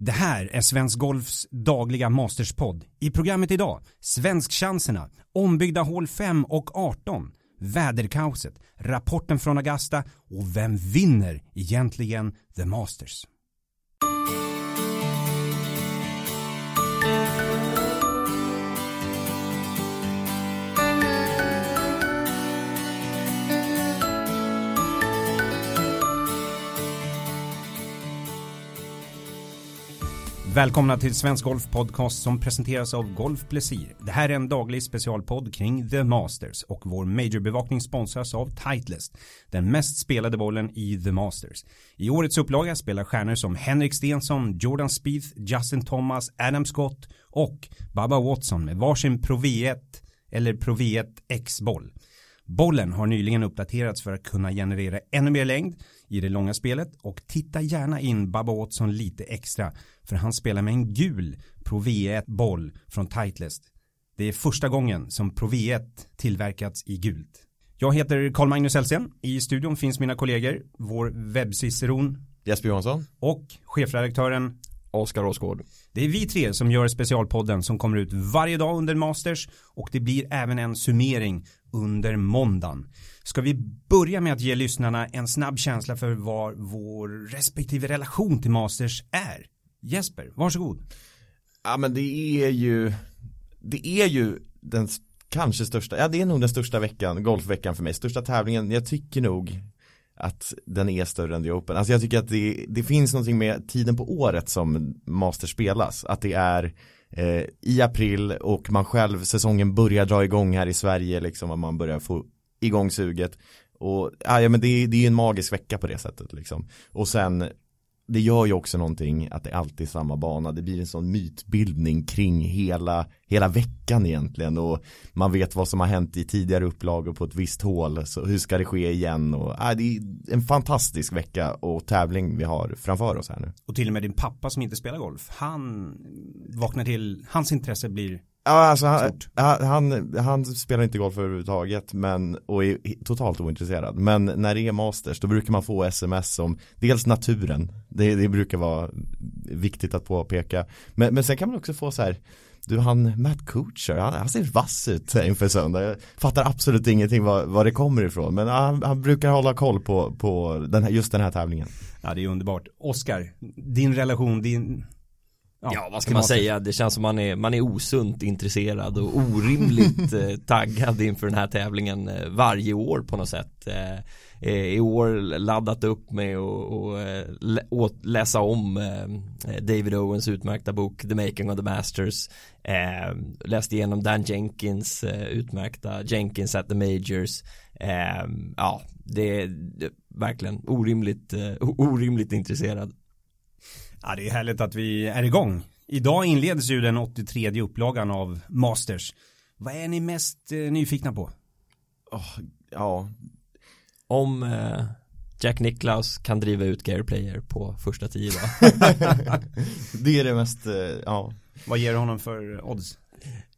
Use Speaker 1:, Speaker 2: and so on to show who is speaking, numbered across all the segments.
Speaker 1: Det här är Svensk Golfs dagliga Masterspodd. I programmet idag, Svenskchanserna, ombyggda hål 5 och 18, väderkaoset, rapporten från Augusta och vem vinner egentligen The Masters? Välkomna till Svensk Golf Podcast som presenteras av Golf Plessir. Det här är en daglig specialpodd kring The Masters och vår majorbevakning sponsras av Titleist, den mest spelade bollen i The Masters. I årets upplaga spelar stjärnor som Henrik Stensson, Jordan Spieth, Justin Thomas, Adam Scott och Baba Watson med varsin Pro V1 eller Pro V1 X-boll. Bollen har nyligen uppdaterats för att kunna generera ännu mer längd i det långa spelet och titta gärna in Baba Watson lite extra för han spelar med en gul Pro V1 boll från Titleist. Det är första gången som Pro V1 tillverkats i gult. Jag heter Carl Magnus Elsén. I studion finns mina kollegor, vår webbciceron
Speaker 2: Jesper Johansson
Speaker 1: och chefredaktören
Speaker 3: Oskar Åsgård.
Speaker 1: Det är vi tre som gör specialpodden som kommer ut varje dag under Masters och det blir även en summering under måndagen. Ska vi börja med att ge lyssnarna en snabb känsla för vad vår respektive relation till Masters är? Jesper, varsågod.
Speaker 2: Ja men det är ju Det är ju den kanske största, ja det är nog den största veckan, golfveckan för mig, största tävlingen, jag tycker nog att den är större än The Open. Alltså jag tycker att det, det finns någonting med tiden på året som Master spelas. Att det är eh, i april och man själv, säsongen börjar dra igång här i Sverige liksom. Och man börjar få igång suget. Och ja, men det, det är en magisk vecka på det sättet liksom. Och sen det gör ju också någonting att det alltid är samma bana. Det blir en sån mytbildning kring hela, hela veckan egentligen och man vet vad som har hänt i tidigare upplagor på ett visst hål. Så hur ska det ske igen? Och, äh, det är en fantastisk vecka och tävling vi har framför oss här nu.
Speaker 1: Och till och med din pappa som inte spelar golf, han vaknar till, hans intresse blir
Speaker 2: Ja, alltså han, han, han, spelar inte golf överhuvudtaget men, och är totalt ointresserad. Men när det är masters då brukar man få sms om dels naturen, det, det brukar vara viktigt att påpeka. Men, men sen kan man också få så här, du han Matt Kuchar, han, han ser vass ut inför söndag. Jag fattar absolut ingenting var, var det kommer ifrån. Men han, han brukar hålla koll på, på den här, just den här tävlingen.
Speaker 1: Ja, det är underbart. Oskar, din relation, din
Speaker 3: Ja, ja, vad ska man säga? Det känns som man är, man är osunt intresserad och orimligt eh, taggad inför den här tävlingen eh, varje år på något sätt. Eh, I år laddat upp med att läsa om eh, David Owens utmärkta bok The Making of the Masters. Eh, läst igenom Dan Jenkins utmärkta Jenkins at the Majors. ja, det är verkligen orimligt, orimligt intresserad.
Speaker 1: Ja, det är härligt att vi är igång. Idag inleds ju den 83 upplagan av Masters. Vad är ni mest eh, nyfikna på?
Speaker 2: Oh, ja.
Speaker 3: Om eh, Jack Nicklaus kan driva ut Gary Player på första tio
Speaker 2: det är det mest, eh, ja.
Speaker 1: Vad ger du honom för odds?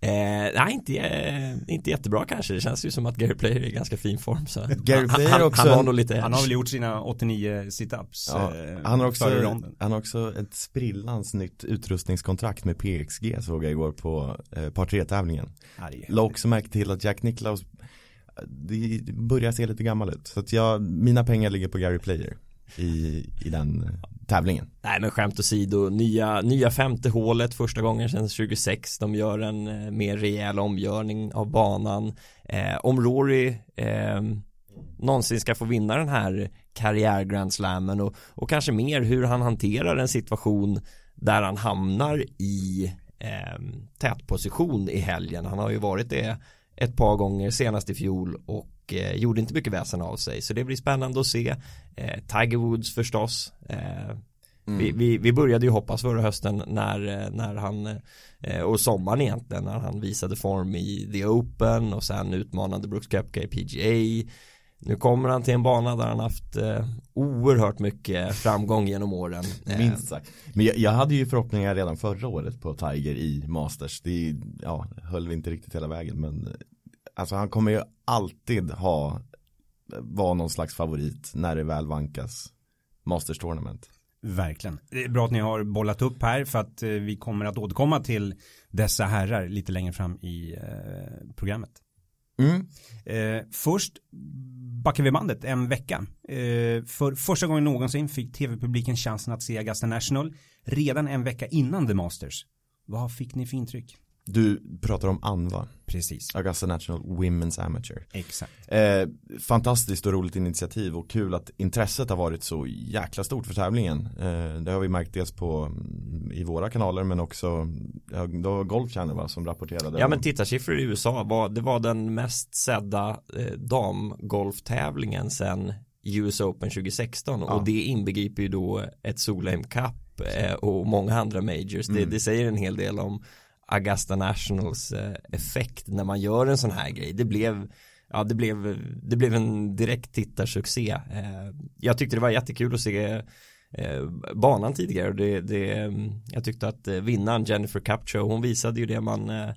Speaker 3: Eh, nej, inte, eh, inte jättebra kanske. Det känns ju som att Gary Player är i ganska fin form. Så.
Speaker 2: Gary Player han, också
Speaker 1: han, har nog lite Han har väl gjort sina 89 situps
Speaker 2: ja, eh, han, har också, han har också ett sprillans nytt utrustningskontrakt med PXG såg jag igår på eh, par 3-tävlingen. La också märke till att Jack Nicklaus det börjar se lite gammal ut. Så att jag, mina pengar ligger på Gary Player i, i den tävlingen.
Speaker 3: Nej men skämt åsido, nya, nya femte hålet första gången sedan 26. De gör en eh, mer rejäl omgörning av banan. Eh, om Rory eh, någonsin ska få vinna den här karriär Grand Slammen och, och kanske mer hur han hanterar en situation där han hamnar i eh, tätposition i helgen. Han har ju varit det ett par gånger senast i fjol och eh, gjorde inte mycket väsen av sig så det blir spännande att se eh, Tiger Woods förstås eh, mm. vi, vi, vi, började ju hoppas förra hösten när, eh, när han eh, och sommaren egentligen när han visade form i The Open och sen utmanade Brooks Koepka i PGA nu kommer han till en bana där han haft eh, oerhört mycket framgång genom åren.
Speaker 2: Minst sagt. Men jag, jag, hade ju förhoppningar redan förra året på Tiger i Masters. Det ja, höll vi inte riktigt hela vägen. Men alltså han kommer ju alltid ha vara någon slags favorit när det väl vankas Masters Tournament.
Speaker 1: Verkligen. Det är bra att ni har bollat upp här för att eh, vi kommer att återkomma till dessa herrar lite längre fram i eh, programmet.
Speaker 2: Mm.
Speaker 1: Eh, först backar vi bandet en vecka. Eh, för första gången någonsin fick tv-publiken chansen att se Augusta National redan en vecka innan The Masters. Vad fick ni för intryck?
Speaker 2: Du pratar om ANVA,
Speaker 1: Precis,
Speaker 2: Augusta National Women's Amateur.
Speaker 1: exakt.
Speaker 2: Eh, fantastiskt och roligt initiativ och kul att intresset har varit så jäkla stort för tävlingen. Eh, det har vi märkt dels på mm, i våra kanaler men också ja, det var Golf Channel va, som rapporterade.
Speaker 3: Ja men tittarsiffror i USA var, det var den mest sedda eh, damgolftävlingen sedan US Open 2016
Speaker 2: Ja.
Speaker 3: och det inbegriper ju då ett Solheim Cup eh, och många andra majors. Det,
Speaker 2: Mm.
Speaker 3: det säger en hel del om Augusta Nationals eh, effekt när man gör en sån här grej. Det blev Ja det blev, det blev en direkt tittarsuccé. Eh, jag tyckte det var jättekul att se eh, banan tidigare det, det, jag tyckte att vinnaren Jennifer Capcho hon visade ju det man eh,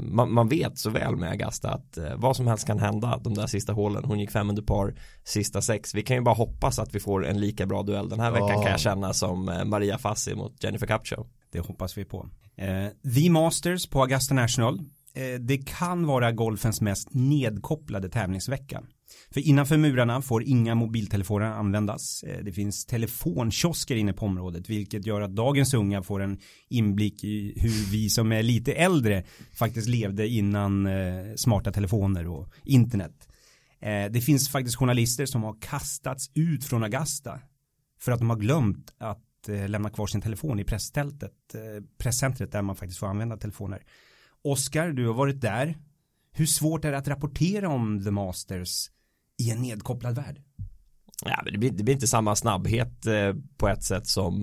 Speaker 3: man, man vet så väl med Augusta att vad som helst kan hända de där sista hålen. Hon gick fem under par sista sex. Vi kan ju bara hoppas att vi får en lika bra duell den här veckan
Speaker 2: Ja.
Speaker 3: kan jag känna som Maria Fassi mot Jennifer Capcho.
Speaker 1: Det hoppas vi på. Eh, The Masters på Augusta National. Eh, det kan vara golfens mest nedkopplade tävlingsvecka. För innanför murarna får inga mobiltelefoner användas. Eh, det finns telefonkiosker inne på området vilket gör att dagens unga får en inblick i hur vi som är lite äldre faktiskt levde innan eh, smarta telefoner och internet. Eh, det finns faktiskt journalister som har kastats ut från Augusta för att de har glömt att Eh, lämna kvar sin telefon i presstältet, eh, presscentret där man faktiskt får använda telefoner. Oskar, du har varit där. Hur svårt är det att rapportera om The Masters i en nedkopplad värld?
Speaker 3: Ja, det, blir, det blir inte samma snabbhet eh, på ett sätt som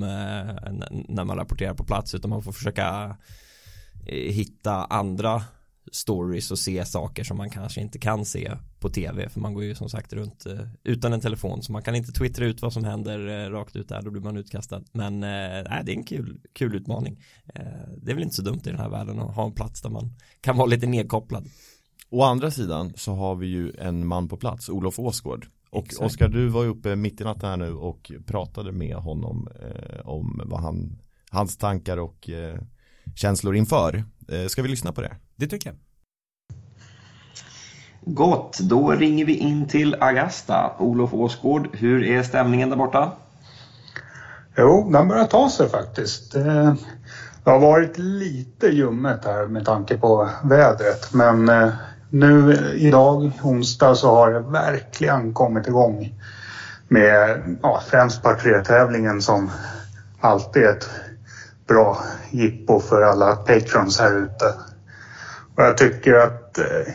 Speaker 3: när man rapporterar på plats utan man får försöka hitta andra stories och se saker som man kanske inte kan se på tv för man går ju som sagt runt eh, utan en telefon så man kan inte twittra ut vad som händer eh, rakt ut där då blir man utkastad men eh, nej, det är en kul, kul utmaning det är väl inte så dumt i den här världen att ha en plats där man kan vara lite nedkopplad
Speaker 2: Å andra sidan så har vi ju en man på plats, Olof Åsgård. Och
Speaker 1: Exakt.
Speaker 2: Oskar, du var ju uppe mitt i natten här nu och pratade med honom eh, om vad han, hans tankar och eh, känslor inför. Eh, ska vi lyssna på det?
Speaker 1: Det tycker jag.
Speaker 4: Gott, då ringer vi in till Augusta. Olof Åsgård, hur är stämningen där borta?
Speaker 5: Jo, den börjar ta sig faktiskt. Det, det har varit lite ljummet här med tanke på vädret men eh, nu idag, onsdag, så har det verkligen kommit igång med ja, främst par tre-tävlingen som alltid är ett bra jippo för alla patrons här ute. Och jag tycker att eh,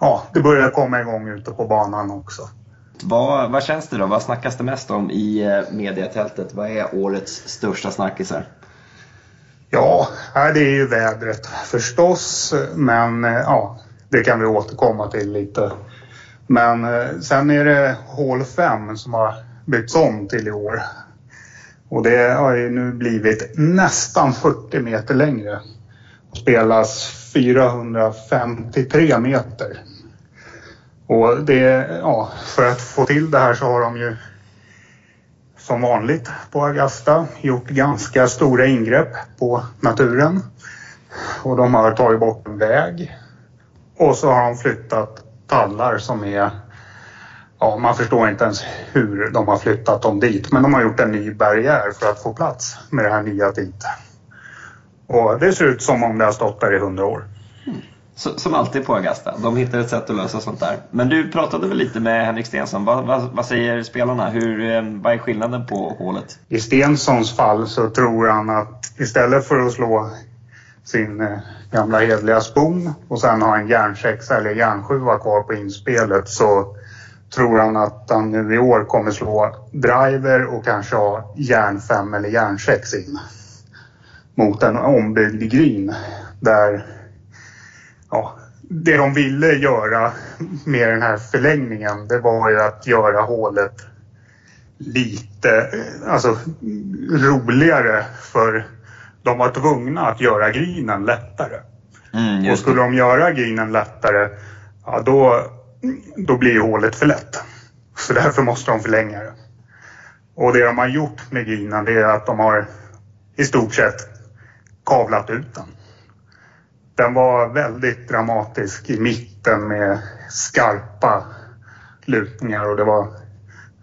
Speaker 5: ja, det börjar komma igång ute på banan också.
Speaker 4: Vad, vad känns det då? Vad snackas det mest om i eh, mediatältet? Vad är årets största snackisar?
Speaker 5: Ja, det är ju vädret förstås, men eh, ja, det kan vi återkomma till lite. Men sen är det hål 5 som har byggts om till i år. Och det har ju nu blivit nästan 40 meter längre. och Spelas 453 meter. Och det, ja, för att få till det här så har de ju som vanligt på Augusta gjort ganska stora ingrepp på naturen. Och de har tagit bort en väg. Och så har de flyttat tallar som är... Ja, man förstår inte ens hur de har flyttat dem dit. Men de har gjort en ny barriär för att få plats med det här nya dit. Och det ser ut som om det har stått där i hundra år.
Speaker 4: Så, som alltid på Augusta, de hittar ett sätt att lösa sånt där. Men du pratade väl lite med Henrik Stensson. Vad, vad, vad säger spelarna? Hur, eh, vad är skillnaden på hålet?
Speaker 5: I Stensons fall så tror han att istället för att slå sin eh, gamla hedliga spon och sen ha en järnsexa eller järnsjua kvar på inspelet så tror han att han nu i år kommer slå driver och kanske ha järnfem eller järnsex in. Mot en ombyggd green där ja, det de ville göra med den här förlängningen det var ju att göra hålet lite alltså, roligare för de var tvungna att göra greenen lättare.
Speaker 4: Mm,
Speaker 5: Och skulle de göra greenen lättare, ja då, då blir ju hålet för lätt. Så därför måste de förlänga det. Och det de har gjort med grinen det är att de har i stort sett kavlat ut den. Den var väldigt dramatisk i mitten med skarpa lutningar och det var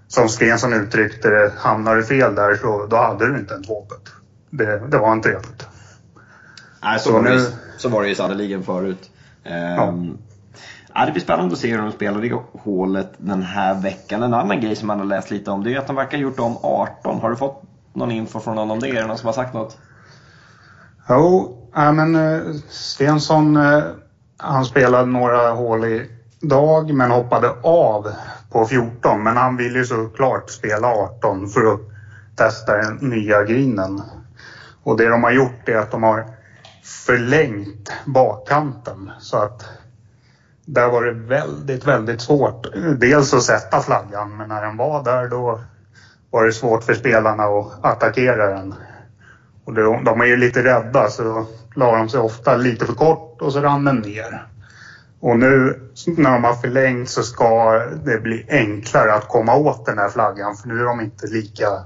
Speaker 5: som Stensson uttryckte det, hamnar du fel där så då hade du inte en tvåpet. Det, det var inte trevligt.
Speaker 3: Nej, så, så, var nu... det, så var det ju sannerligen förut. Ehm, ja. det blir spännande att se hur de spelar i hålet den här veckan. En annan grej som man har läst lite om det är att de verkar ha gjort om 18. Har du fått någon info från någon om det? Är det någon som har sagt något?
Speaker 5: Jo, ja, men eh, Stensson eh, han spelade några hål i dag men hoppade av på 14. Men han vill ju såklart spela 18 för att testa den nya grinen. Och det de har gjort är att de har förlängt bakkanten så att där var det väldigt, väldigt svårt. Eh, dels att sätta flaggan men när den var där då var det svårt för spelarna att attackera den. Och de, de är ju lite rädda så la de sig ofta lite för kort och så rann den ner. Och nu när de har förlängt så ska det bli enklare att komma åt den här flaggan för nu är de inte lika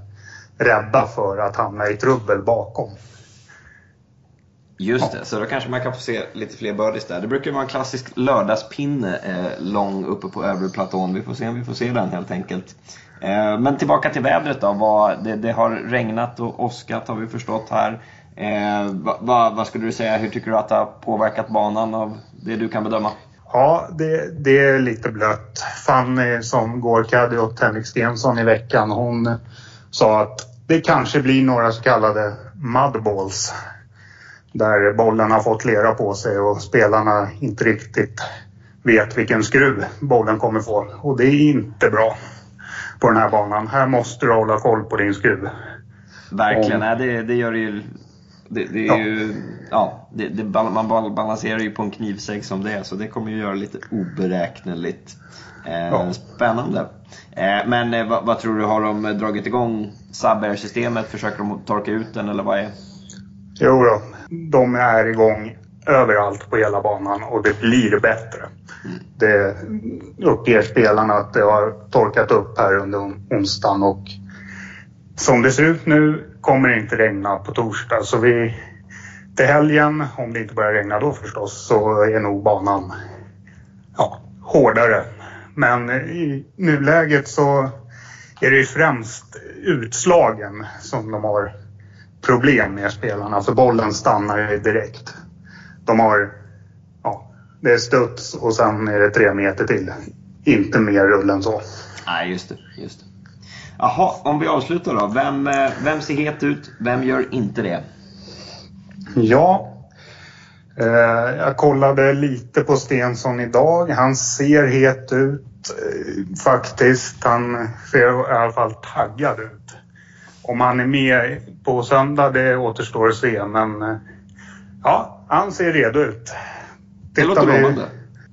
Speaker 5: rädda för att hamna i trubbel bakom.
Speaker 3: Just det, så då kanske man kan få se lite fler birdies där. Det brukar vara en klassisk lördagspinne eh, lång uppe på övre platån. Vi får se om vi får se den helt enkelt. Eh, men tillbaka till vädret då. Vad, det, det, har regnat och åskat har vi förstått här. Eh, vad, vad skulle du säga, hur tycker du att det har påverkat banan av det du kan bedöma?
Speaker 5: Ja, det, det är lite blött. Fanny som går caddy åt Henrik Stensson i veckan, hon sa att det kanske blir några så kallade mudballs. Där bollen har fått lera på sig och spelarna inte riktigt vet vilken skruv bollen kommer få. Och det är inte bra på den här banan. Här måste du hålla koll på din skruv.
Speaker 3: Verkligen. Nej, det, det gör det ju det, det är ja. ju, ja, det, det, man balanserar ju på en knivsägg som det är så det kommer ju göra lite oberäkneligt. Eh, ja. Spännande. Eh, men eh, vad, vad, tror du, har de dragit igång Saber-systemet? Försöker de torka ut den eller vad är?
Speaker 5: Jo då, de är igång överallt på hela banan och det blir bättre. Det uppger spelarna att det har torkat upp här under onsdagen och som det ser ut nu kommer det inte regna på torsdag så vi till helgen, om det inte börjar regna då förstås, så är nog banan ja, hårdare. Men i nuläget så är det ju främst utslagen som de har problem med spelarna för bollen stannar ju direkt. De har, ja, det är studs och sen är det tre meter till. Inte mer rull än så.
Speaker 3: Nej, just det. Just det. Jaha, om vi avslutar då. Vem, eh, vem ser het ut? Vem gör inte det?
Speaker 5: Ja, eh, jag kollade lite på Stensson idag. Han ser het ut eh, faktiskt. Han ser i alla fall taggad ut. Om han är med på söndag, det återstår att se. Men eh, ja, han ser redo ut.
Speaker 3: låter lovande.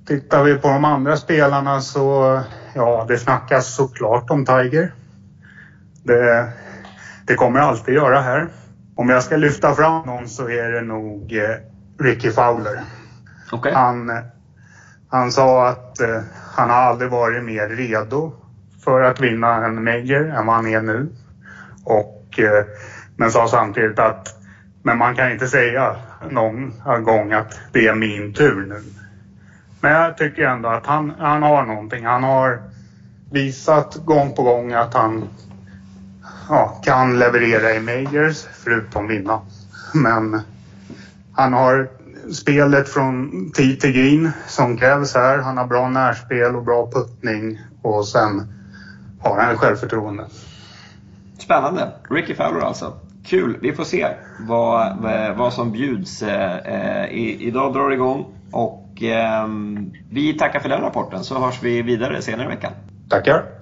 Speaker 5: Tittar vi på de andra spelarna så, ja, det snackas såklart om Tiger. Det, det kommer jag alltid göra här. Om jag ska lyfta fram någon så är det nog eh, Ricky Fowler.
Speaker 3: Okay.
Speaker 5: Han, han sa att eh, han har aldrig varit mer redo för att vinna en Major än vad han är nu. Och, eh, men sa samtidigt att men man kan inte säga någon gång att det är min tur nu. Men jag tycker ändå att han, han har någonting. Han har visat gång på gång att han ja, kan leverera i majors förutom vinna. Men han har spelet från tid till green som krävs här. Han har bra närspel och bra puttning och sen har han självförtroende.
Speaker 3: Spännande. Ricky Fowler alltså. Kul. Vi får se vad, eh, vad som bjuds. Eh, eh, i, idag drar det igång och eh, vi tackar för den rapporten så hörs vi vidare senare i veckan.
Speaker 5: Tackar.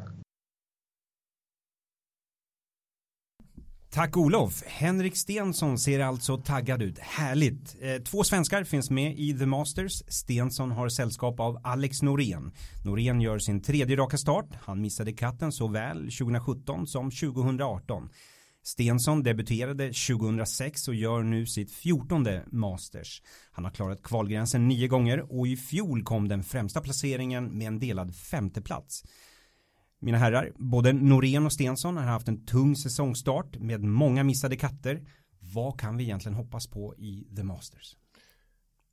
Speaker 1: Tack Olof. Henrik Stensson ser alltså taggad ut. Härligt. Eh, två svenskar finns med i The Masters. Stensson har sällskap av Alex Norén. Norén gör sin tredje raka start. Han missade katten såväl 2017 som 2018. Stensson debuterade 2006 och gör nu sitt fjortonde Masters. Han har klarat kvalgränsen nio gånger och i fjol kom den främsta placeringen med en delad femteplats. Mina herrar, både Norén och Stensson har haft en tung säsongstart med många missade katter. Vad kan vi egentligen hoppas på i The Masters?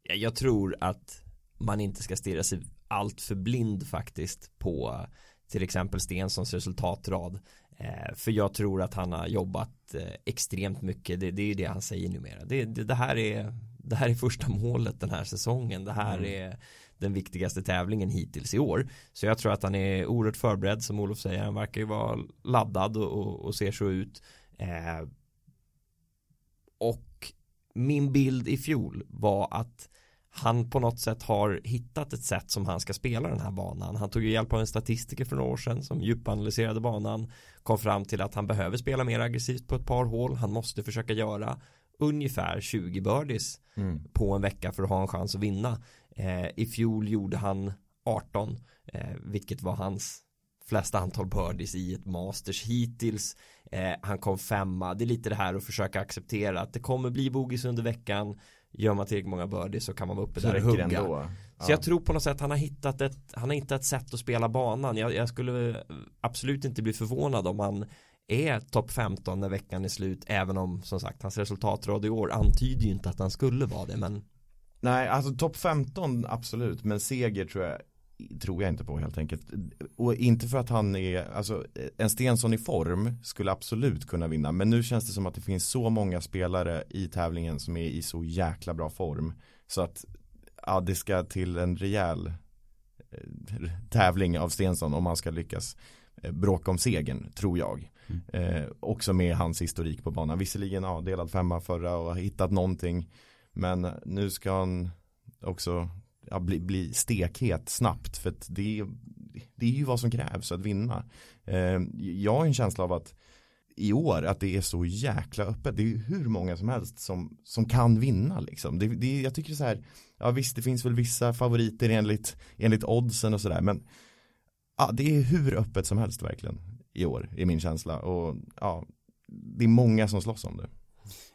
Speaker 3: Jag tror att man inte ska stirra sig allt för blind faktiskt på till exempel Stenssons resultatrad. Eh, för jag tror att han har jobbat eh, extremt mycket. Det, det är ju det han säger numera. Det, det, det, här är, det här är första målet den här säsongen. Det här mm. är den viktigaste tävlingen hittills i år. Så jag tror att han är oerhört förberedd som Olof säger. Han verkar ju vara laddad och, och, och ser så ut. Eh, och min bild i fjol var att han på något sätt har hittat ett sätt som han ska spela den här banan. Han tog ju hjälp av en statistiker för några år sedan som djupanalyserade banan. Kom fram till att han behöver spela mer aggressivt på ett par hål. Han måste försöka göra ungefär 20 birdies mm. på en vecka för att ha en chans att vinna. Eh, I fjol gjorde han 18 eh, vilket var hans flesta antal birdies i ett masters hittills. Eh, han kom femma. Det är lite det här att försöka acceptera att det kommer bli bogies under veckan gör man tillräckligt många birdies så kan man vara uppe så där och hugga. Ändå. Så jag tror på något sätt han har hittat ett, han har hittat ett sätt att spela banan. Jag, jag skulle absolut inte bli förvånad om han är topp 15 när veckan är slut även om som sagt hans resultatråd i år antyder ju inte att han skulle vara det men
Speaker 2: Nej alltså topp 15 absolut men seger tror jag tror jag inte på helt enkelt. Och inte för att han är, alltså en Stensson i form skulle absolut kunna vinna. Men nu känns det som att det finns så många spelare i tävlingen som är i så jäkla bra form. Så att ja, det ska till en rejäl eh, tävling av Stensson om han ska lyckas eh, bråka om segern, tror jag. Mm. Eh, också med hans historik på banan. Visserligen ja, delad femma förra och har hittat någonting. Men nu ska han också ja, bli, bli stekhet snabbt. För att det, det är ju vad som krävs att vinna. Eh, jag har en känsla av att i år att det är så jäkla öppet. Det är hur många som helst som, som kan vinna liksom. Det, det, jag tycker så här, ja visst det finns väl vissa favoriter enligt, enligt oddsen och sådär men ja, det är hur öppet som helst verkligen i år i min känsla och ja, det är många som slåss om det.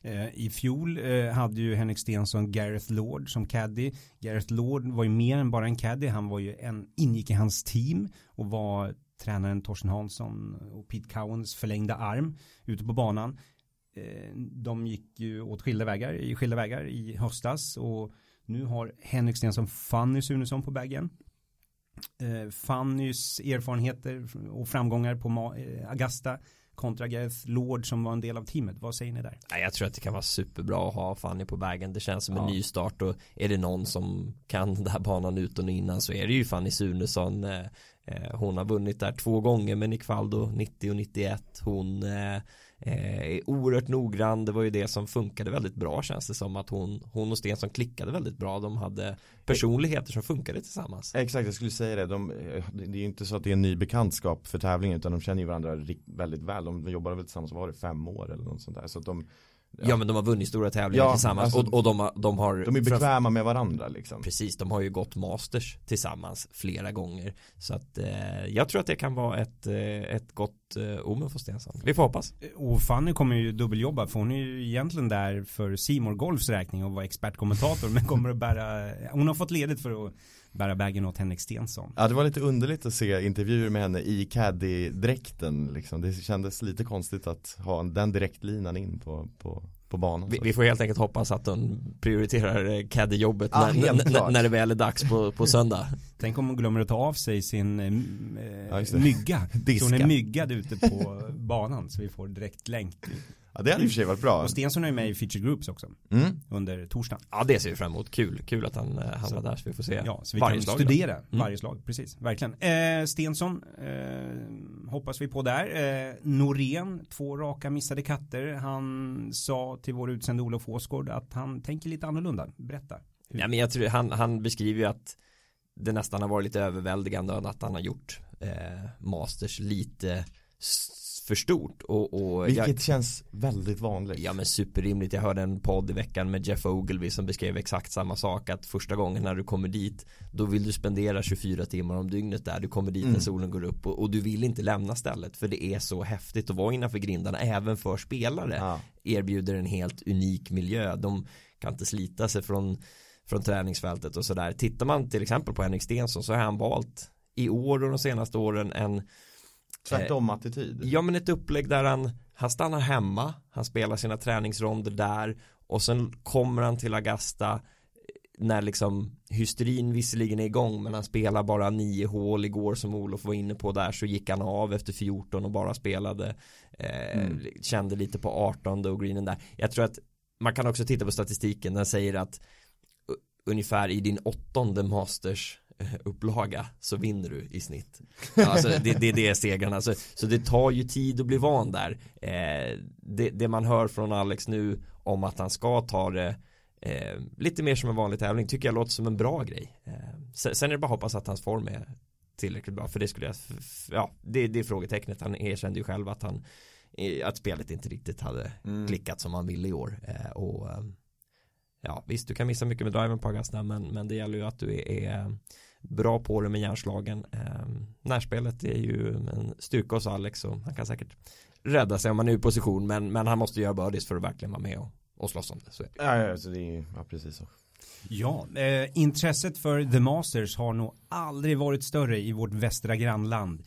Speaker 1: Eh, I fjol eh, hade ju Henrik Stensson Gareth Lord som caddy. Gareth Lord var ju mer än bara en caddy. Han var ju en, ingick i hans team och var tränaren Torsten Hansson och Pete Cowens förlängda arm ute på banan. Eh, de gick ju åt skilda vägar i skilda vägar i höstas och nu har Henrik Stensson Fanny Sunesson på bagen. Eh, Fannys erfarenheter och framgångar på Agasta eh, kontra Gareth Lord som var en del av teamet. Vad säger ni där?
Speaker 3: Jag tror att det kan vara superbra att ha Fanny på vägen. Det känns som en ny start och är det någon som kan den här banan utan och innan så är det ju Fanny Sunesson. Eh, eh, hon har vunnit där två gånger med Nick Faldo 90 och 91. Hon eh, är oerhört noggrann. Det var ju det som funkade väldigt bra känns det som att hon, hon och Stensson klickade väldigt bra. De hade personligheter som funkade tillsammans.
Speaker 2: Exakt, jag skulle säga det. De, eh, det är ju inte så att det är en ny bekantskap för tävlingen utan de känner ju varandra väldigt väl. De jobbade väl tillsammans, var det fem år eller något sånt där. Så att de
Speaker 3: Ja. ja. men de har vunnit stora tävlingar ja, tillsammans alltså, och, och de, har, de har
Speaker 2: De är bekväma med varandra liksom
Speaker 3: Precis, de har ju gått masters tillsammans flera gånger Så att eh, jag tror att det kan vara ett, eh, ett gott eh, omen för Stensson Vi får hoppas
Speaker 1: Och Fanny kommer ju dubbeljobba för hon är ju egentligen där för Simor Golfs räkning och vara expertkommentator men kommer att bära Hon har fått ledigt för att bära bagen åt Henrik Stensson.
Speaker 2: Ja det var lite underligt att se intervjuer med henne i caddy-dräkten liksom. Det kändes lite konstigt att ha den direktlinan in på, på, på banan.
Speaker 3: Vi, vi, får helt enkelt hoppas att hon prioriterar eh, caddy-jobbet ja, när, när, det väl är dags på, på söndag.
Speaker 1: Tänk om hon glömmer att ta av sig sin äh, ja, mygga. Så hon är myggad ute på banan så vi får direkt länk
Speaker 2: Ja det hade i och för sig varit bra.
Speaker 1: Och Stensson är med i Feature Groups också. Mm. Under torsdagen.
Speaker 3: Ja det ser vi fram emot. Kul. Kul att han eh, hamnar där så vi får se
Speaker 1: Ja, så vi varje kan slag studera då. Mm. varje slag. Precis, verkligen. Eh, Stensson eh, hoppas vi på där. Eh, Norén, två raka missade katter. Han sa till vår utsände Olof Åsgård att han tänker lite annorlunda. Berätta.
Speaker 3: Ja, men jag tror, han, han beskriver ju att det nästan har varit lite överväldigande att han har gjort eh, Masters lite för stort och, och
Speaker 2: Vilket jag, känns väldigt vanligt.
Speaker 3: Ja men superrimligt. Jag hörde en podd i veckan med Jeff Ogilvy som beskrev exakt samma sak att första gången när du kommer dit då vill du spendera 24 timmar om dygnet där. Du kommer dit mm. när solen går upp och, och, du vill inte lämna stället för det är så häftigt. Att vara innanför grindarna även för spelare ja. erbjuder en helt unik miljö. De kan inte slita sig från från träningsfältet och sådär. Tittar man till exempel på Henrik Stensson så har han valt i år och de senaste åren en
Speaker 2: Tvärtom attityd.
Speaker 3: Ja men ett upplägg där han, han stannar hemma, han spelar sina träningsronder där och sen kommer han till Augusta när liksom hysterin visserligen är igång men han spelar bara nio hål igår som Olof var inne på där så gick han av efter 14 och bara spelade eh, mm. kände lite på 18 och greenen där jag tror att man kan också titta på statistiken den säger att ungefär i din åttonde masters eh, upplaga så vinner du i snitt. Alltså det, det, det är segrarna. Så, så det tar ju tid att bli van där. Eh, det, det, man hör från Alex nu om att han ska ta det eh, lite mer som en vanlig tävling tycker jag låter som en bra grej. Eh, sen, sen är det bara att hoppas att hans form är tillräckligt bra för det skulle jag, ja det, det är frågetecknet. Han erkände ju själv att han att spelet inte riktigt hade mm. klickat som han ville i år. Eh, och eh, ja visst du kan missa mycket med driven på Augusta men, men det gäller ju att du är, är bra på det med järnslagen. Eh, närspelet är ju en styrka hos Alex och han kan säkert rädda sig om han är i position men, men han måste göra birdies för att verkligen vara med och, och slåss om det. Så
Speaker 2: Ja, ja, så det är ja, precis så.
Speaker 1: Ja, eh, intresset för The Masters har nog aldrig varit större i vårt västra grannland.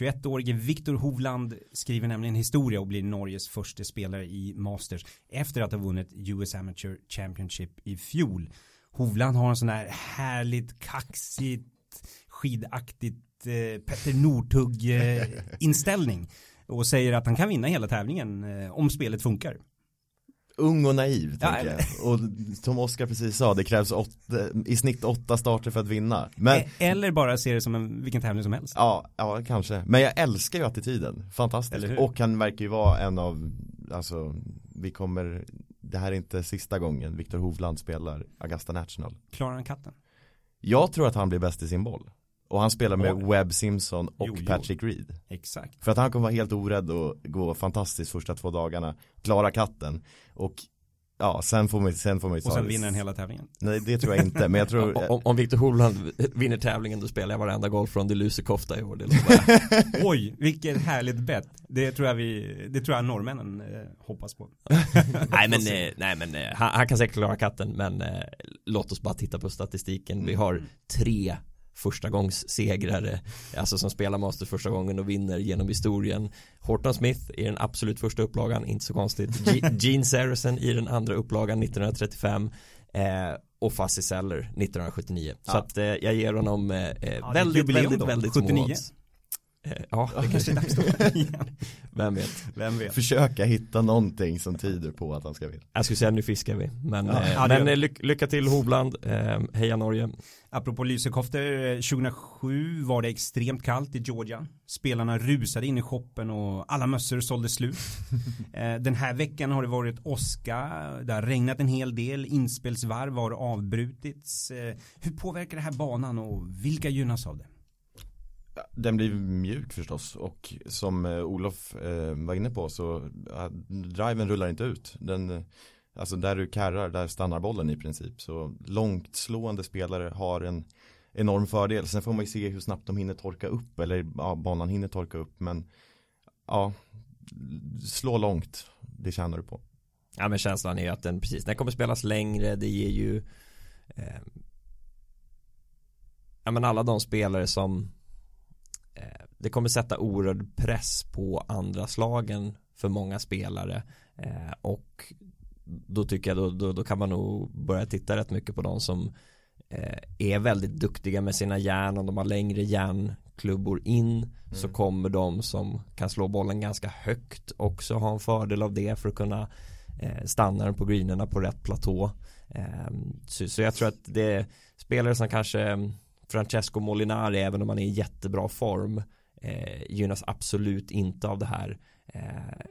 Speaker 1: 21-årige Viktor Hovland skriver nämligen historia och blir Norges första spelare i Masters efter att ha vunnit US Amateur Championship i fjol. Hovland har en sån här härligt kaxigt skidaktigt eh, Petter Northug eh, inställning och säger att han kan vinna hela tävlingen eh, om spelet funkar
Speaker 2: ung och naiv ja, tänker jag. Och som Oskar precis sa, det krävs åtta, i snitt åtta starter för att vinna. Men, e-
Speaker 1: Eller bara se det som en, vilken tävling som helst.
Speaker 2: Ja, ja kanske. Men jag älskar ju attityden. Fantastiskt. Och han verkar ju vara en av, alltså, vi kommer, det här är inte sista gången Viktor Hovland spelar Augusta National.
Speaker 1: Klarar han katten?
Speaker 2: Jag tror att han blir bäst i sin boll. Och han spelar med oh. Webb Simpson och jo, Patrick Reed.
Speaker 1: Exakt.
Speaker 2: För att han kommer vara helt orädd och gå fantastiskt första två dagarna. Klara katten. Och Ja, sen får man, sen får man
Speaker 1: ju Och sen vinner den hela tävlingen.
Speaker 2: Nej, det tror jag inte, men jag tror
Speaker 3: Om, om Victor Hovland vinner tävlingen då spelar jag varenda golf från Delusekofta i år det
Speaker 1: Oj, vilket härligt bett. Det tror jag vi, det tror jag norrmännen eh, hoppas på.
Speaker 3: Nej men, eh, nej, men eh, han, han, kan säkert klara katten men eh, låt oss bara titta på statistiken. Vi har tre första gångs segrare Alltså som spelar Masters första gången och vinner genom historien. Horton Smith i den absolut första upplagan, inte så konstigt. G Gene Saracen i den andra upplagan 1935 eh, och Fuzzy Seller 1979 ja. Så att eh, jag ger honom eh, ja, väldigt, väldigt, väldigt 79. små odds.
Speaker 1: Eh, ja, det kanske är dags då
Speaker 3: Vem vet?
Speaker 1: Vem vet?
Speaker 2: Försöka hitta någonting som tyder på att han ska vinna.
Speaker 3: Jag skulle säga nu fiskar vi. Men, ja, eh, ja, men eh, ly lycka till Hovland. Eh, heja Norge.
Speaker 1: Apropå lysekofter, 2007 var det extremt kallt i Georgia. Spelarna rusade in i shoppen och alla mössor sålde slut. Den här veckan har det varit åska, det har regnat en hel del, inspelsvarv har avbrutits. Hur påverkar det här banan och vilka gynnas av det?
Speaker 2: Den blir mjuk förstås och som eh, Olof eh, var inne på så driven rullar inte ut. Den, eh, alltså där du karrar, där stannar bollen i princip. Så långt slående spelare har en enorm fördel. Sen får man ju se hur snabbt de hinner torka upp eller ja, banan hinner torka upp. Men ja, slå långt, det tjänar du på.
Speaker 3: Ja men känslan är ju att den precis, den kommer spelas längre, det ger ju eh, Ja men alla de spelare som det kommer sätta oerhörd press på andra slagen för många spelare. Eh, och då tycker jag då, då, då, kan man nog börja titta rätt mycket på de som eh, är väldigt duktiga med sina järn. Om de har längre järnklubbor in mm. så kommer de som kan slå bollen ganska högt också ha en fördel av det för att kunna stanna den på greenerna på rätt platå. Så, så jag tror att det är spelare som kanske Francesco Molinari även om han är i jättebra form eh, gynnas absolut inte av det här eh,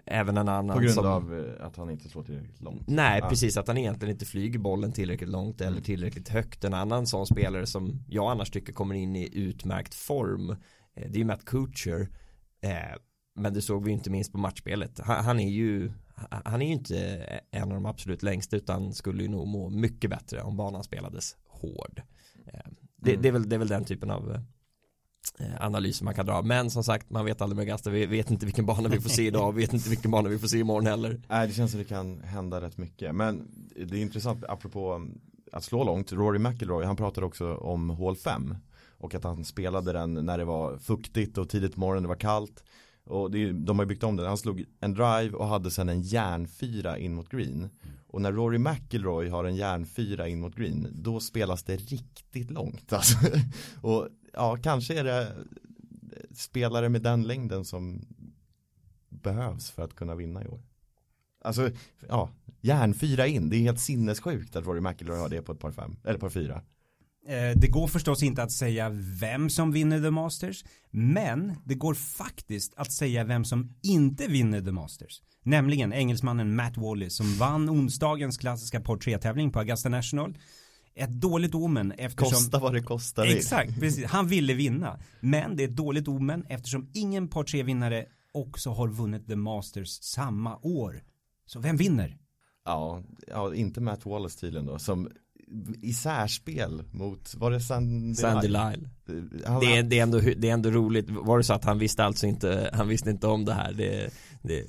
Speaker 3: även en annan
Speaker 2: På grund som, av eh, att han inte slår tillräckligt långt
Speaker 3: Nej ah. precis att han egentligen inte flyger bollen tillräckligt långt eller mm. tillräckligt högt En annan sån spelare som jag annars tycker kommer in i utmärkt form eh, Det är ju Matt Kuchar eh, Men det såg vi inte minst på matchspelet han, han är ju han är ju inte en av de absolut längsta utan skulle ju nog må mycket bättre om banan spelades hård. Det, mm. det, är väl, det är väl den typen av eh, analyser man kan dra. Men som sagt, man vet aldrig med Gasta. Vi vet inte vilken bana vi får se idag. Vi vet inte vilken bana vi får se imorgon heller.
Speaker 2: Nej, det känns som det kan hända rätt mycket. Men det är intressant, apropå att slå långt. Rory McIlroy, han pratade också om hål 5. Och att han spelade den när det var fuktigt och tidigt på morgonen, det var kallt. Och det, de har byggt om den. Han slog en drive och hade sen en järnfyra in mot green. Och när Rory McIlroy har en järnfyra in mot green, då spelas det riktigt långt. Alltså. Och ja, kanske är det spelare med den längden som behövs för att kunna vinna i år. Alltså, ja, järnfyra in, det är helt sinnessjukt att Rory McIlroy har det på ett par fem, eller par fyra.
Speaker 1: Eh, det går förstås inte att säga vem som vinner The Masters, men det går faktiskt att säga vem som inte vinner The Masters. Nämligen engelsmannen Matt Wallace som vann onsdagens klassiska par 3-tävling på Augusta National. Ett dåligt omen eftersom...
Speaker 2: Kosta vad det kostar.
Speaker 1: Exakt, precis. Han ville vinna. Men det är ett dåligt omen eftersom ingen par 3-vinnare också har vunnit The Masters samma år. Så vem vinner?
Speaker 2: Ja, ja inte Matt Wallace tydligen då, som i särspel mot, var det Sandy,
Speaker 3: Sandy Lyle?
Speaker 2: Han,
Speaker 3: Det är, det, är ändå, det är ändå roligt, var det så att han visste alltså inte, han visste inte om det här det, det,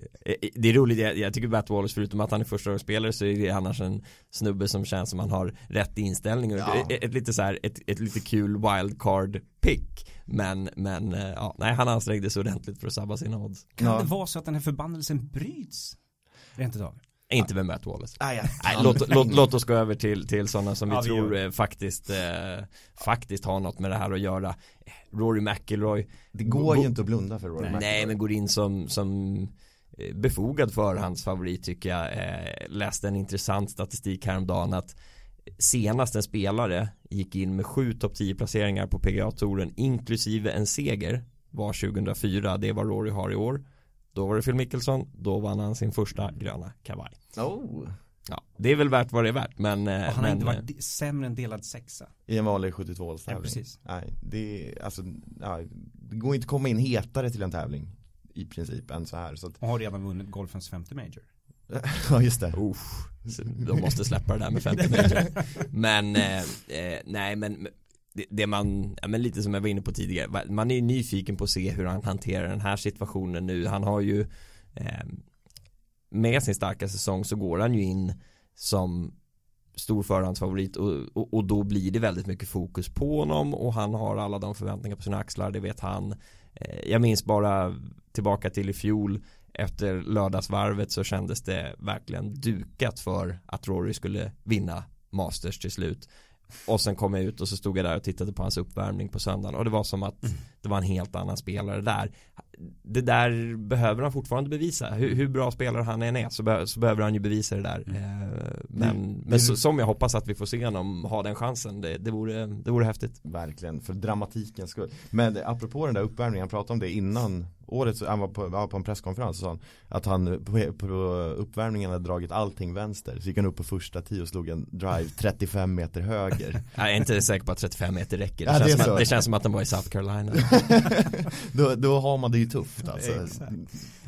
Speaker 3: det är roligt, jag, jag tycker Matt Wallace förutom att han är första spelare så är det annars en snubbe som känns som han har rätt inställning och
Speaker 2: Ja.
Speaker 3: ett, ett, lite så här, ett, ett lite kul wildcard pick men, men eh, ja, nej han ansträngde sig ordentligt för att sabba sina odds
Speaker 1: Kan
Speaker 2: Ja.
Speaker 1: det vara så att den här förbannelsen bryts? Rent utav.
Speaker 3: Inte med Matt Wallace.
Speaker 2: Nej, jag
Speaker 3: Nej, låt, låt, låt oss gå över till, till sådana som
Speaker 1: Ja,
Speaker 3: vi
Speaker 1: vi
Speaker 3: tror
Speaker 1: gör
Speaker 3: eh, faktiskt, eh, faktiskt har något med det här att göra. Rory McIlroy.
Speaker 2: Det går ju inte att blunda för Rory
Speaker 1: Nej.
Speaker 2: McIlroy.
Speaker 3: Nej men går in som, som eh, befogad förhandsfavorit tycker jag. Eh, Läste en intressant statistik häromdagen att Senast en spelare gick in med sju topp 10 placeringar på PGA-touren inklusive en seger var 2004, det var Rory har i år Då var det Phil Mickelson, då vann han sin första gröna kavaj
Speaker 2: Oh.
Speaker 3: Ja, det är väl värt vad det är värt men, eh,
Speaker 1: Och han har
Speaker 3: men
Speaker 1: inte
Speaker 3: eh,
Speaker 1: varit sämre än delad sexa.
Speaker 2: I en vanlig 72
Speaker 1: Ja, precis.
Speaker 2: Nej, det är, alltså, ja, det går inte att komma in hetare till en tävling i princip än så här. Så att,
Speaker 1: Och har redan vunnit golfens femte major.
Speaker 2: ja just det.
Speaker 3: Uff, de måste släppa det där med 50 meter. Men, eh, eh, nej men det, det man, ja, men lite som jag var inne på tidigare, man är ju nyfiken på att se hur han hanterar den här situationen nu. Han har ju eh, med sin starka säsong så går han ju in som stor förhandsfavorit och, och, och då blir det väldigt mycket fokus på honom och han har alla de förväntningar på sina axlar, det vet han. Eh, jag minns bara tillbaka till i fjol efter lördagsvarvet så kändes det verkligen dukat för att Rory skulle vinna Masters till slut. Och sen kom jag ut och så stod jag där och tittade på hans uppvärmning på söndagen och det var som att det var en helt annan spelare där. Det där behöver han fortfarande bevisa. Hur, hur bra spelare han än är så, be, så behöver han ju bevisa det där. Eh, men men så, som jag hoppas att vi får se honom ha den chansen. Det, det, vore, det vore häftigt.
Speaker 2: Verkligen, för dramatikens skull. Men apropå den där uppvärmningen, han pratade om det innan året, så han var på, var på en presskonferens och sa han att han på, på uppvärmningen hade dragit allting vänster. Så gick han upp på första tio och slog en drive 35 meter höger.
Speaker 3: Jag är inte säker på att 35 meter räcker. Det,
Speaker 2: Ja, det
Speaker 3: känns,
Speaker 2: är
Speaker 3: som att, det känns som att den var i South Carolina.
Speaker 2: då, då har man det ju tufft alltså.
Speaker 1: Exakt.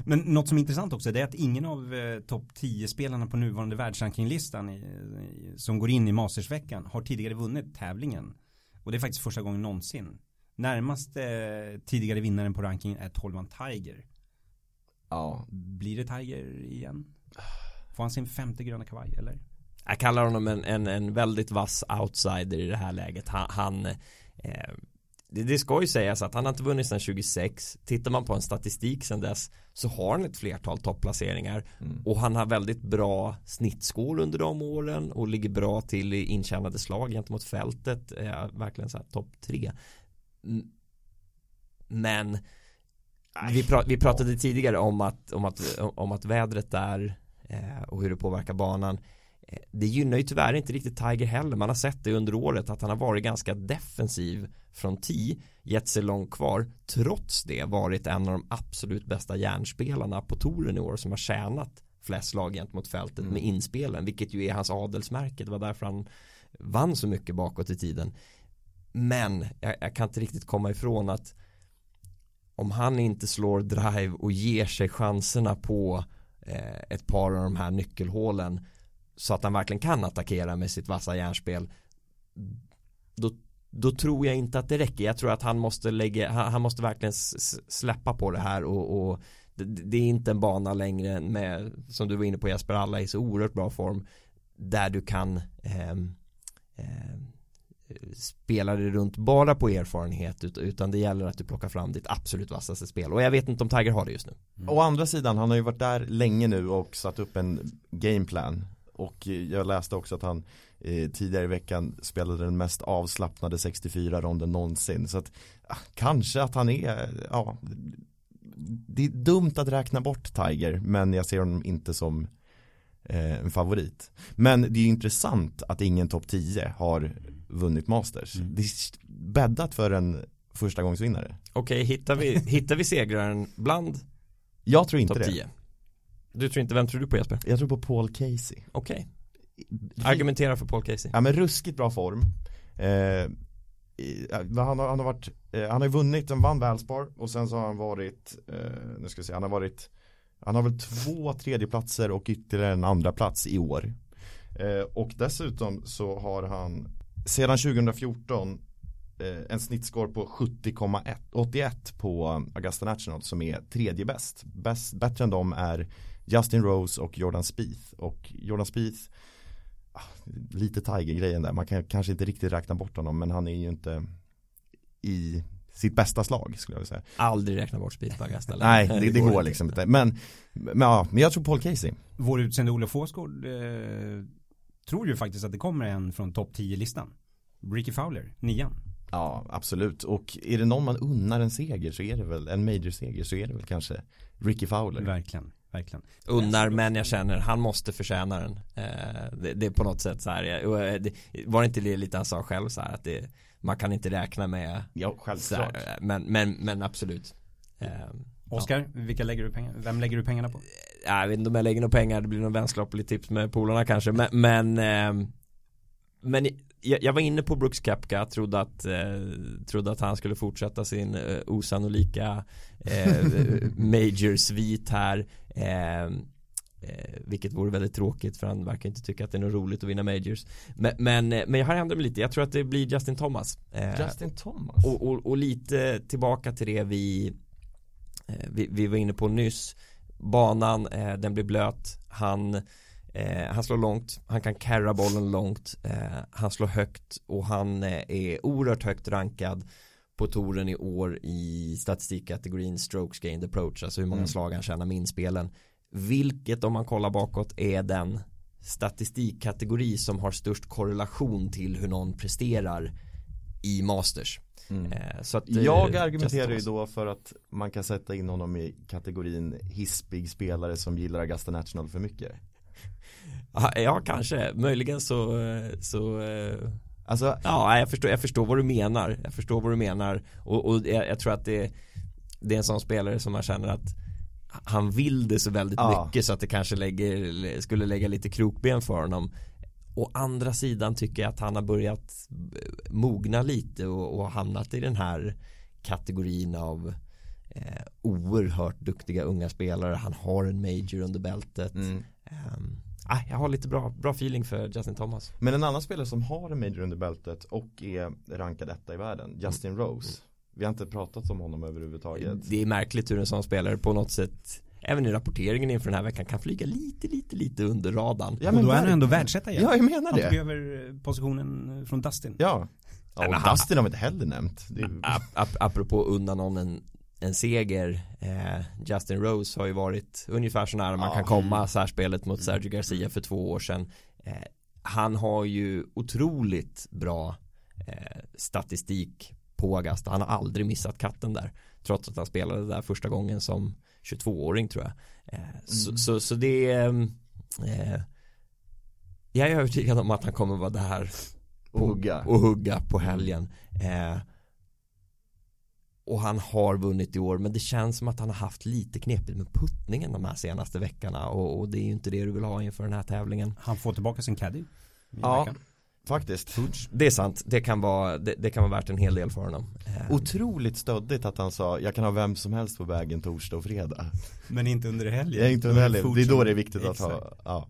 Speaker 1: Men något som är intressant också det är att ingen av eh, topp 10 spelarna på nuvarande världsrankinglistan i, i, som går in i Mastersveckan har tidigare vunnit tävlingen. Och det är faktiskt första gången någonsin. Närmaste tidigare vinnaren på rankingen är 12 Tiger.
Speaker 2: Ja,
Speaker 1: Blir det Tiger igen? Får han sin femte gröna kavaj eller?
Speaker 3: Jag kallar honom en, en, en väldigt vass outsider i det här läget. Han, han eh, det, det ska ju sägas att han har inte vunnit sedan 26. Tittar man på en statistik sedan dess så har han ett flertal topplaceringar
Speaker 2: Mm.
Speaker 3: och han har väldigt bra snittskår under de åren och ligger bra till i intjänade slag gentemot fältet. Eh, verkligen så här topp tre. Mm. Men vi, pra, vi pratade tidigare om att, om att, om att vädret där eh, och hur det påverkar banan. Eh, Det gynnar ju tyvärr inte riktigt Tiger heller. Man har sett det under året att han har varit ganska defensiv från tee, gett sig långt kvar, trots det varit en av de absolut bästa järnspelarna på touren i år som har tjänat flest slag gentemot fältet med inspelen, vilket ju är hans adelsmärke. Det var därför han vann så mycket bakåt i tiden. Men jag, jag kan inte riktigt komma ifrån att om han inte slår drive och ger sig chanserna på eh, ett par av de här nyckelhålen så att han verkligen kan attackera med sitt vassa järnspel då, då tror jag inte att det räcker. Jag tror att han måste lägga, han, han måste verkligen släppa på det här och, och det, det är inte en bana längre med, som du var inne på Jesper, alla i så oerhört bra form där du kan eh, eh, spelare runt bara på erfarenhet utan det gäller att du plockar fram ditt absolut vassaste spel och jag vet inte om Tiger har det just nu.
Speaker 2: Mm. Å andra sidan, han har ju varit där länge nu och satt upp en gameplan och eh, jag läste också att han eh, tidigare i veckan spelade den mest avslappnade 64-ronden någonsin. Så att ah, kanske att han är, ja, det är dumt att räkna bort Tiger men jag ser honom inte som eh, en favorit. Men det är ju intressant att ingen topp 10 har vunnit Masters. Mm. Det är bäddat för en första gångsvinnare.
Speaker 3: Okej, hittar vi, hittar vi segraren bland
Speaker 2: Jag tror inte
Speaker 3: top 10? Du tror inte, vem tror du på Jesper?
Speaker 2: Jag tror på Paul Casey.
Speaker 3: Okej. Argumentera för Paul Casey.
Speaker 2: Ja men ruskigt bra form. Eh, han, har, han har varit, eh, han har vunnit, han vann Valspar och sen så har han varit, eh, nu ska vi se, han har varit Han har väl två tredjeplatser och ytterligare en andra plats i år eh, Och dessutom så har han sedan 2014 eh, en snittscore på 70,81 på Augusta National som är tredje bäst. bäst. Bättre än dem är Justin Rose och Jordan Spieth och Jordan Spieth ah, lite Tiger-grejen där, man kan kanske inte riktigt räkna bort honom men han är ju inte i sitt bästa slag skulle jag vilja säga.
Speaker 3: Aldrig räkna bort Spieth på Augusta.
Speaker 2: Nej, det, det, går liksom inte. Men, men, ja, men jag tror Paul Casey.
Speaker 1: Vår utsände Olle Fåsgård eh, tror ju faktiskt att det kommer en från topp 10-listan. Ricky Fowler, nian.
Speaker 2: Ja, absolut. Och är det någon man unnar en seger så är det väl, en major-seger så är det väl kanske Ricky Fowler.
Speaker 1: Verkligen. Verkligen.
Speaker 3: Unnar men jag känner han måste förtjäna den. Eh, det, det, är på något sätt så här. Eh, det, var det inte det lite han sa själv så här att det, man kan inte räkna med.
Speaker 2: Ja, självklart.
Speaker 3: Här, men, men, men absolut.
Speaker 1: Eh, Oskar, ja. vilka lägger du pengar, vem lägger du pengarna på?
Speaker 3: Jag vet inte om jag lägger några pengar, det blir någon vänskaplig tips med polarna kanske. Men, men, eh, men jag, jag, var inne på Brooks Kepka, trodde att, eh, trodde att han skulle fortsätta sin eh, osannolika eh, major-svit här. Eh, eh, vilket vore väldigt tråkigt för han verkar inte tycka att det är något roligt att vinna majors. Men, men, eh, men jag har ändrat mig lite, jag tror att det blir Justin Thomas.
Speaker 2: Justin Thomas?
Speaker 3: Och, och, och, lite tillbaka till det vi, vi, vi var inne på nyss. Banan, den blir blöt. Han Eh, han slår långt, han kan carra bollen långt, eh, han slår högt och han eh, är oerhört högt rankad på touren i år i statistikkategorin strokes gained approach, alltså hur många mm. slag han tjänar med inspelen. Vilket om man kollar bakåt är den statistikkategori som har störst korrelation till hur någon presterar i Masters.
Speaker 2: Mm. Eh, så att, jag eh, argumenterar ju då för att man kan sätta in honom i kategorin hispig spelare som gillar Augusta National för mycket.
Speaker 3: Ja, kanske. Möjligen så, så Alltså, ja, jag förstår, jag förstår vad du menar. Jag förstår vad du menar. Och, och jag, jag, tror att det, det är en sån spelare som man känner att han vill det så väldigt ja. mycket så att det kanske lägger, skulle lägga lite krokben för honom. Å andra sidan tycker jag att han har börjat mogna lite och, och hamnat i den här kategorin av eh, oerhört duktiga unga spelare. Han har en major under bältet. Mm. Um, ah, jag har lite bra, bra feeling för Justin Thomas.
Speaker 2: Men en annan spelare som har en major under bältet och är rankad etta i världen, Justin mm. Rose. Vi har inte pratat om honom överhuvudtaget.
Speaker 3: Det är märkligt hur en sån spelare på något sätt Även i rapporteringen inför den här veckan kan flyga lite, lite, lite under radarn.
Speaker 1: Ja, men och då är han ändå världsetta igen.
Speaker 2: Ja, jag menar det.
Speaker 1: Han tog över positionen från Dustin.
Speaker 2: Ja. Ja, och Dustin har vi inte heller nämnt. Det är...
Speaker 3: ap ap apropå unna någon en en seger eh, Justin Rose har ju varit ungefär så nära man kan komma särspelet mot Sergio Garcia för två år sedan eh, han har ju otroligt bra eh, statistik på Augusta han har aldrig missat katten där trots att han spelade där första gången som 22-åring tror jag eh, mm. så, så, så, det är eh, jag är övertygad om att han kommer vara där
Speaker 2: och hugga,
Speaker 3: och hugga på helgen eh, och han har vunnit i år men det känns som att han har haft lite knepigt med puttningen de här senaste veckorna och, och det är ju inte det du vill ha inför den här tävlingen.
Speaker 1: Han får tillbaka sin caddy.
Speaker 2: Ja, veckan. Faktiskt.
Speaker 3: Det är sant, det kan, vara, det, det, kan vara värt en hel del för honom.
Speaker 2: Ehm. Otroligt stöddigt att han sa jag kan ha vem som helst på vägen torsdag och fredag.
Speaker 1: Men inte under helgen.
Speaker 2: Ja, inte under helgen. Det är då det är viktigt att ha, ja.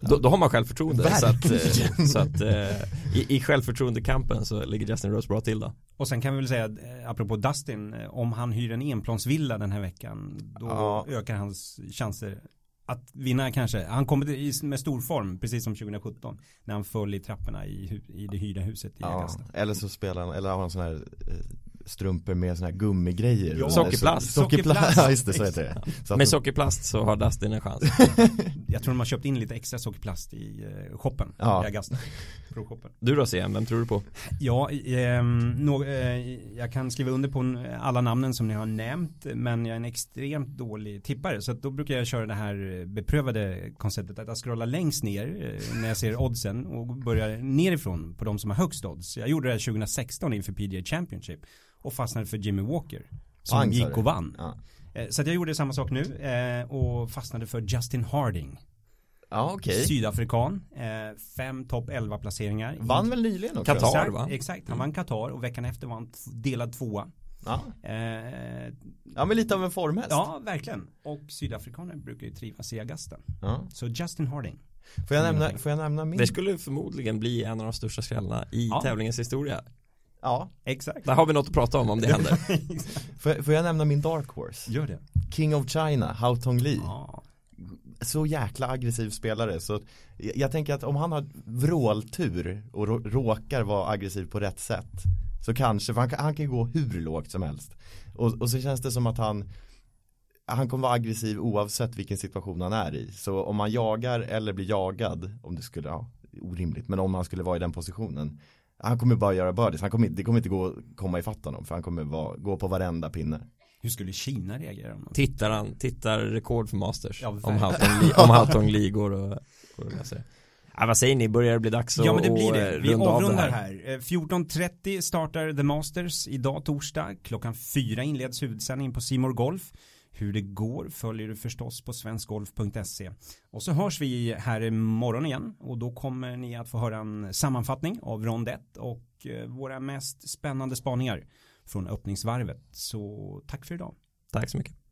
Speaker 3: Då, då, har man självförtroende så att, eh, så att eh, i, i självförtroendekampen så ligger Justin Rose bra till då
Speaker 1: Och sen kan vi väl säga eh, apropå Dustin om han hyr en enplansvilla den här veckan då ja. ökar hans chanser att vinna kanske. Han kommer med stor form, precis som 2017. När han föll i trapporna i, i det hyrda huset i
Speaker 2: Ja, eller så spelar han, eller har han sådana här eh, strumpor med sådana här gummigrejer
Speaker 1: Ja,
Speaker 3: sockerplast.
Speaker 2: Så, sockerplast,
Speaker 1: Sockerplast.
Speaker 2: ja just det, så heter det så att
Speaker 3: Med sockerplast så har Dustin en chans
Speaker 1: Jag tror de har köpt in lite extra sockerplast i eh, shoppen.
Speaker 2: Ja.
Speaker 1: I.
Speaker 3: Du då CM, vem tror du på?
Speaker 1: Ja, ehm, nå- eh, jag kan skriva under på alla namnen som ni har nämnt men jag är en extremt dålig tippare så att då brukar jag köra det här beprövade konceptet att jag scrollar längst ner eh, när jag ser oddsen och börjar nerifrån på de som har högst odds. Jag gjorde det här 2016 inför PGA Championship och fastnade för Jimmy Walker som
Speaker 2: Pang,
Speaker 1: gick och vann.
Speaker 2: Ja,
Speaker 1: Eh, Så att jag gjorde samma sak nu eh, och fastnade för Justin Harding.
Speaker 2: ja okej
Speaker 1: Sydafrikan, eh, fem topp 11 placeringar.
Speaker 2: Vann väl nyligen också?
Speaker 3: Qatar.
Speaker 1: Exakt,
Speaker 3: va?
Speaker 1: exakt, han vann Qatar och veckan efter var han delad tvåa.
Speaker 2: Ja.
Speaker 1: Eh,
Speaker 2: ja, men lite av en formhäst
Speaker 1: ja, verkligen. Och sydafrikaner brukar ju trivas i Augusta.
Speaker 2: Ja.
Speaker 1: Så Justin Harding.
Speaker 2: Får, jag nämna, får jag nämna min?
Speaker 3: Det skulle förmodligen bli en av de största skrällarna i
Speaker 1: Ja.
Speaker 3: tävlingens historia
Speaker 2: Ja,
Speaker 1: Exakt.
Speaker 3: Där har vi något att prata om om det händer
Speaker 2: får jag, får jag nämna min dark horse?
Speaker 1: Gör det.
Speaker 2: King of China, Hao Tong Li
Speaker 1: Ja.
Speaker 2: Så jäkla aggressiv spelare så jag, jag tänker att om han har vråltur och rå, råkar vara aggressiv på rätt sätt Så kanske, för han, kan- han kan ju gå hur lågt som helst och, och så känns det som att han Han kommer vara aggressiv oavsett vilken situation han är i Så om han jagar eller blir jagad Om det skulle, ja, orimligt Men om han skulle vara i den positionen Han kommer bara göra birdies, han kommer, det kommer inte gå att komma ifatt honom För han kommer vara, gå på varenda pinne
Speaker 1: Hur skulle Kina reagera om
Speaker 3: Tittar han, tittar rekord för Masters
Speaker 1: Ja,
Speaker 3: Om Li, om Hautong Li går och, går och ja, Vad säger ni, börjar det bli dags att
Speaker 1: Ja men det blir det.
Speaker 3: eh,
Speaker 1: Vi avrundar här. Eh, 14.30 startar The Masters idag torsdag. Klockan fyra inleds huvudsändningen på Simor Golf. Hur det går följer du förstås på svenskgolf.se. Och så hörs vi här imorgon igen och då kommer ni att få höra en sammanfattning av rond 1 och eh, våra mest spännande spaningar från öppningsvarvet. Så tack för idag.
Speaker 3: Tack så mycket